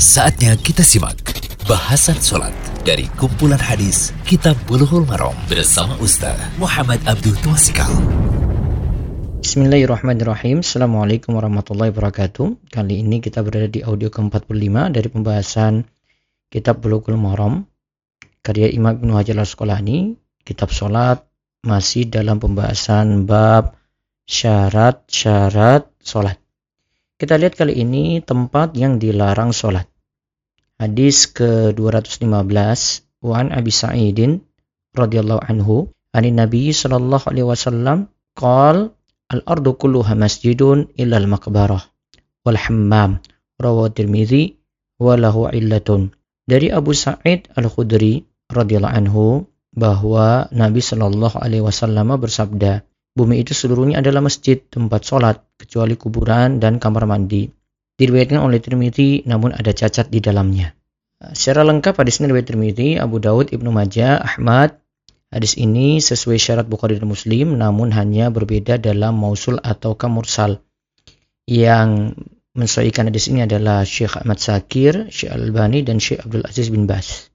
Saatnya kita simak bahasan sholat dari kumpulan hadis Kitab Bulughul Maram bersama Ustaz Muhammad Abdul Twasikal. Bismillahirrahmanirrahim. Assalamualaikum warahmatullahi wabarakatuh. Kali ini kita berada di audio ke-45 dari pembahasan Kitab Bulughul Maram karya Imam Ibnu Hajar Al-Asqalani, kitab sholat masih dalam pembahasan bab syarat-syarat sholat. Kita lihat kali ini tempat yang dilarang sholat. Hadis ke-215 Wan Abi Sa'idin radhiyallahu anhu ani Nabi sallallahu alaihi wasallam qal al-ardu kulluha masjidun illa al-maqbarah wal hammam rawahu Tirmizi wa lahu illatun. Dari Abu Sa'id Al-Khudri radhiyallahu anhu bahwa Nabi Shallallahu alaihi wasallam bersabda bumi itu seluruhnya adalah masjid tempat sholat kecuali kuburan dan kamar mandi diriwayatkan oleh Tirmidzi namun ada cacat di dalamnya. Secara lengkap hadis ini riwayat Tirmidzi, Abu Daud, Ibnu Majah, Ahmad. Hadis ini sesuai syarat Bukhari dan Muslim namun hanya berbeda dalam mausul atau kamursal. Yang mensesuaikan hadis ini adalah Syekh Ahmad Sakir, Syekh Al-Albani dan Syekh Abdul Aziz bin Bas.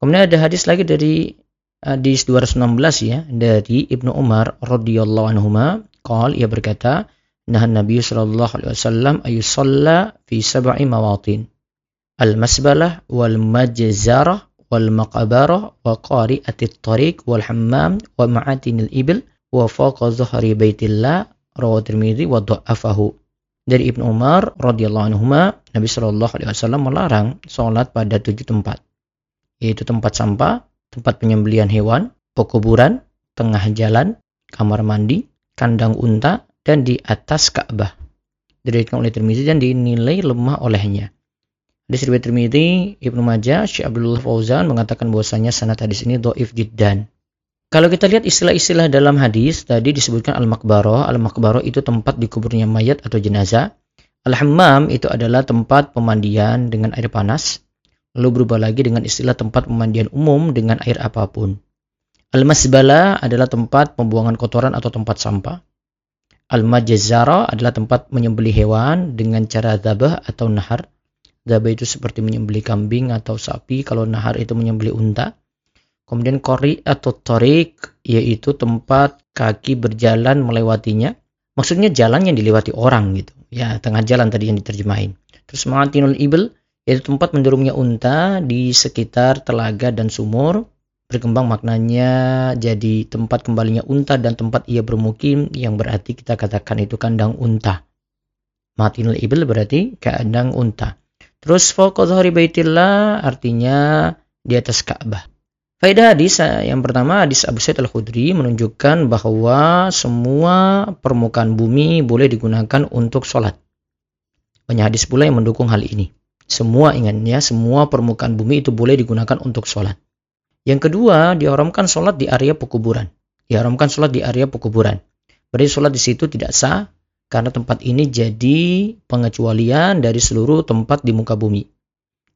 Kemudian ada hadis lagi dari hadis 216 ya dari Ibnu Umar radhiyallahu anhuma, qol ia berkata, Nah Nabi sallallahu alaihi wasallam ayusalla fi sab'i mawatin. Al-masbalah wal majzarah wal maqabarah wa qari'atit tariq wal hammam wa ma'atinil ibil wa faqa zuhri baitillah rawahu Tirmidzi wa dha'afahu. Dari Ibnu Umar radhiyallahu anhu Nabi sallallahu alaihi wasallam melarang salat pada tujuh tempat. Yaitu tempat sampah, tempat penyembelihan hewan, pekuburan, tengah jalan, kamar mandi, kandang unta, dan di atas Ka'bah. Diriwayatkan oleh Tirmizi dan dinilai lemah olehnya. Hadis riwayat Tirmizi, Ibnu Majah, Syekh Abdullah Fauzan mengatakan bahwasanya sanad hadis ini dhaif jiddan. Kalau kita lihat istilah-istilah dalam hadis, tadi disebutkan al-makbaroh. Al-makbaroh itu tempat dikuburnya mayat atau jenazah. Al-hammam itu adalah tempat pemandian dengan air panas. Lalu berubah lagi dengan istilah tempat pemandian umum dengan air apa pun. Al-masbala adalah tempat pembuangan kotoran atau tempat sampah. Al-majazara adalah tempat menyembeli hewan dengan cara zabah atau nahar. Zabah itu seperti menyembeli kambing atau sapi, kalau nahar itu menyembeli unta. Kemudian kori atau torik, yaitu tempat kaki berjalan melewatinya. Maksudnya jalan yang dilewati orang gitu. Ya, tengah jalan tadi yang diterjemahin. Terus ma'atinul ibil, yaitu tempat mendurungnya unta di sekitar telaga dan sumur berkembang maknanya jadi tempat kembalinya unta dan tempat ia bermukim yang berarti kita katakan itu kandang unta. Matinul ibil berarti kandang unta. Terus faqadhari baitillah artinya di atas Ka'bah. Faedah hadis yang pertama hadis Abu Sa'id Al-Khudri menunjukkan bahwa semua permukaan bumi boleh digunakan untuk sholat. Banyak hadis pula yang mendukung hal ini. Semua ingatnya, semua permukaan bumi itu boleh digunakan untuk sholat. Yang kedua, diharamkan sholat di area pekuburan. Diharamkan sholat di area pekuburan. Berarti sholat di situ tidak sah karena tempat ini jadi pengecualian dari seluruh tempat di muka bumi.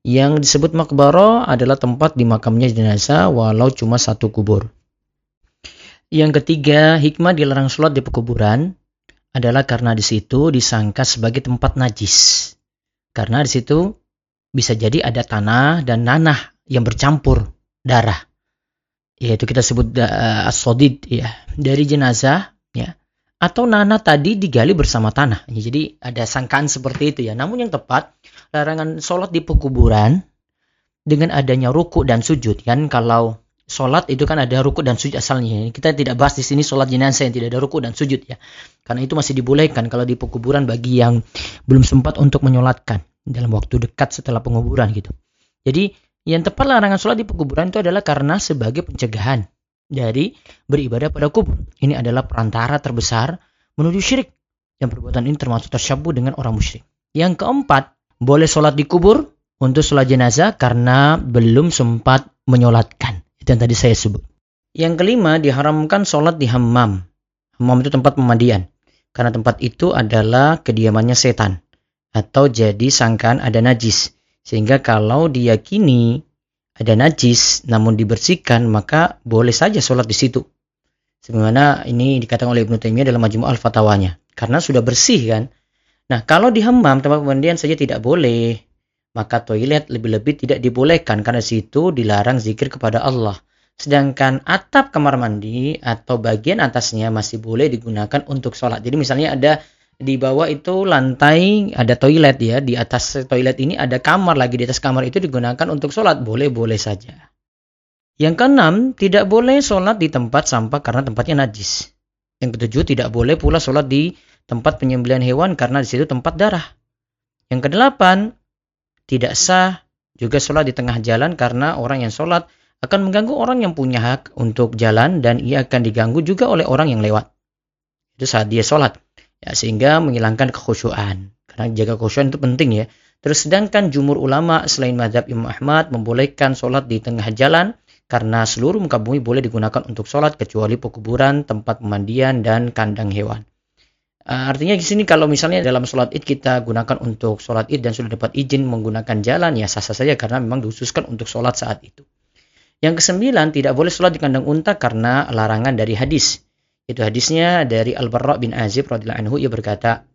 Yang disebut makbaro adalah tempat dimakamnya jenazah walau cuma satu kubur. Yang ketiga, hikmah dilarang sholat di pekuburan adalah karena di situ disangka sebagai tempat najis. Karena di situ bisa jadi ada tanah dan nanah yang bercampur darah. Yaitu kita sebut uh, asodid ya dari jenazah ya atau nanah tadi digali bersama tanah. Ya, jadi ada sangkaan seperti itu ya. Namun yang tepat larangan sholat di pekuburan dengan adanya ruku dan sujud kan kalau sholat itu kan ada ruku dan sujud asalnya. Kita tidak bahas di sini sholat jenazah yang tidak ada ruku dan sujud ya. Karena itu masih dibolehkan kalau di pekuburan bagi yang belum sempat untuk menyolatkan dalam waktu dekat setelah penguburan gitu. Jadi yang tepat larangan sholat di pekuburan itu adalah karena sebagai pencegahan dari beribadah pada kubur. Ini adalah perantara terbesar menuju syirik. Yang perbuatan ini termasuk tersyabuh dengan orang musyrik. Yang keempat, boleh sholat di kubur untuk sholat jenazah karena belum sempat menyolatkan. Itu yang tadi saya sebut. Yang kelima, diharamkan sholat di hammam. Hammam itu tempat pemandian. Karena tempat itu adalah kediamannya setan. Atau jadi sangkaan ada najis. Sehingga kalau diyakini ada najis namun dibersihkan maka boleh saja sholat di situ. Sebagaimana ini dikatakan oleh Ibnu Taimiyah dalam Majmu' al-Fatawanya. Karena sudah bersih kan. Nah, kalau di hammam tempat pemandian saja tidak boleh, maka toilet lebih-lebih tidak dibolehkan karena situ dilarang zikir kepada Allah. Sedangkan atap kamar mandi atau bagian atasnya masih boleh digunakan untuk sholat. Jadi misalnya ada di bawah itu lantai ada toilet ya, di atas toilet ini ada kamar lagi, di atas kamar itu digunakan untuk sholat. Boleh-boleh saja. Yang keenam, tidak boleh sholat di tempat sampah karena tempatnya najis. Yang ketujuh, tidak boleh pula sholat di tempat penyembelihan hewan karena di situ tempat darah. Yang kedelapan, tidak sah juga sholat di tengah jalan karena orang yang sholat akan mengganggu orang yang punya hak untuk jalan dan ia akan diganggu juga oleh orang yang lewat. Itu saat dia sholat. Ya, sehingga menghilangkan kekhusyuan. Karena jaga kekhusyuan itu penting ya. Terus sedangkan jumur ulama selain madhab Imam Ahmad membolehkan sholat di tengah jalan karena seluruh muka bumi boleh digunakan untuk sholat kecuali pekuburan, tempat pemandian, dan kandang hewan. Uh, artinya di sini kalau misalnya dalam sholat id kita gunakan untuk sholat id dan sudah dapat izin menggunakan jalan ya sah-sah saja karena memang dihususkan untuk sholat saat itu. Yang kesembilan tidak boleh sholat di kandang unta karena larangan dari hadis. Itu hadisnya dari Al-Barra bin Azib radhiyallahu anhu ia berkata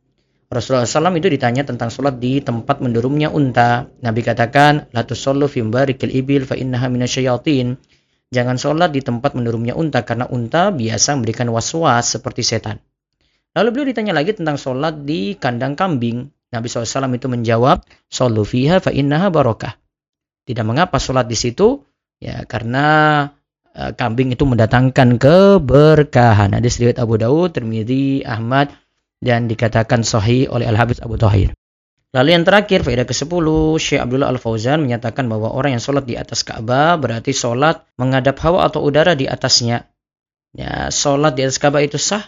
Rasulullah SAW itu ditanya tentang sholat di tempat mendurumnya unta. Nabi katakan, La tusallu fi barikil ibil fa innaha minasyayatin. Jangan sholat di tempat mendurumnya unta karena unta biasa memberikan was-was seperti setan. Lalu beliau ditanya lagi tentang sholat di kandang kambing. Nabi SAW itu menjawab, fiha fa innaha barokah. Tidak mengapa sholat di situ, ya karena kambing itu mendatangkan keberkahan. Hadis riwayat Abu Dawud, Tirmidzi, Ahmad, dan dikatakan sahih oleh Al-Habib Abu Tahir. Lalu yang terakhir, faedah ke-10, Syekh Abdullah Al-Fauzan menyatakan bahwa orang yang sholat di atas Ka'bah berarti sholat menghadap hawa atau udara di atasnya. Ya, sholat di atas Ka'bah itu sah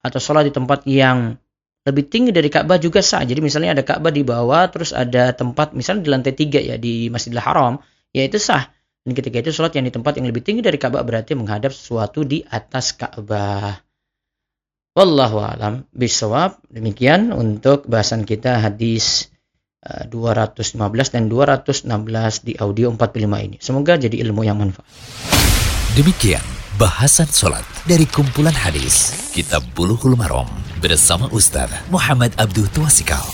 atau sholat di tempat yang lebih tinggi dari Ka'bah juga sah. Jadi misalnya ada Ka'bah di bawah, terus ada tempat misalnya di lantai tiga ya di Masjidil Haram, ya itu sah. Dan ketika itu sholat yang di tempat yang lebih tinggi dari Ka'bah berarti menghadap sesuatu di atas Ka'bah. Wallahu alam bisawab. Demikian untuk bahasan kita hadis 215 eh, dan 216 di audio 45 ini. Semoga jadi ilmu yang manfaat. Demikian bahasan sholat dari kumpulan hadis Kitab Buluhul Marom bersama Ustaz Muhammad Abdul Tuasikal.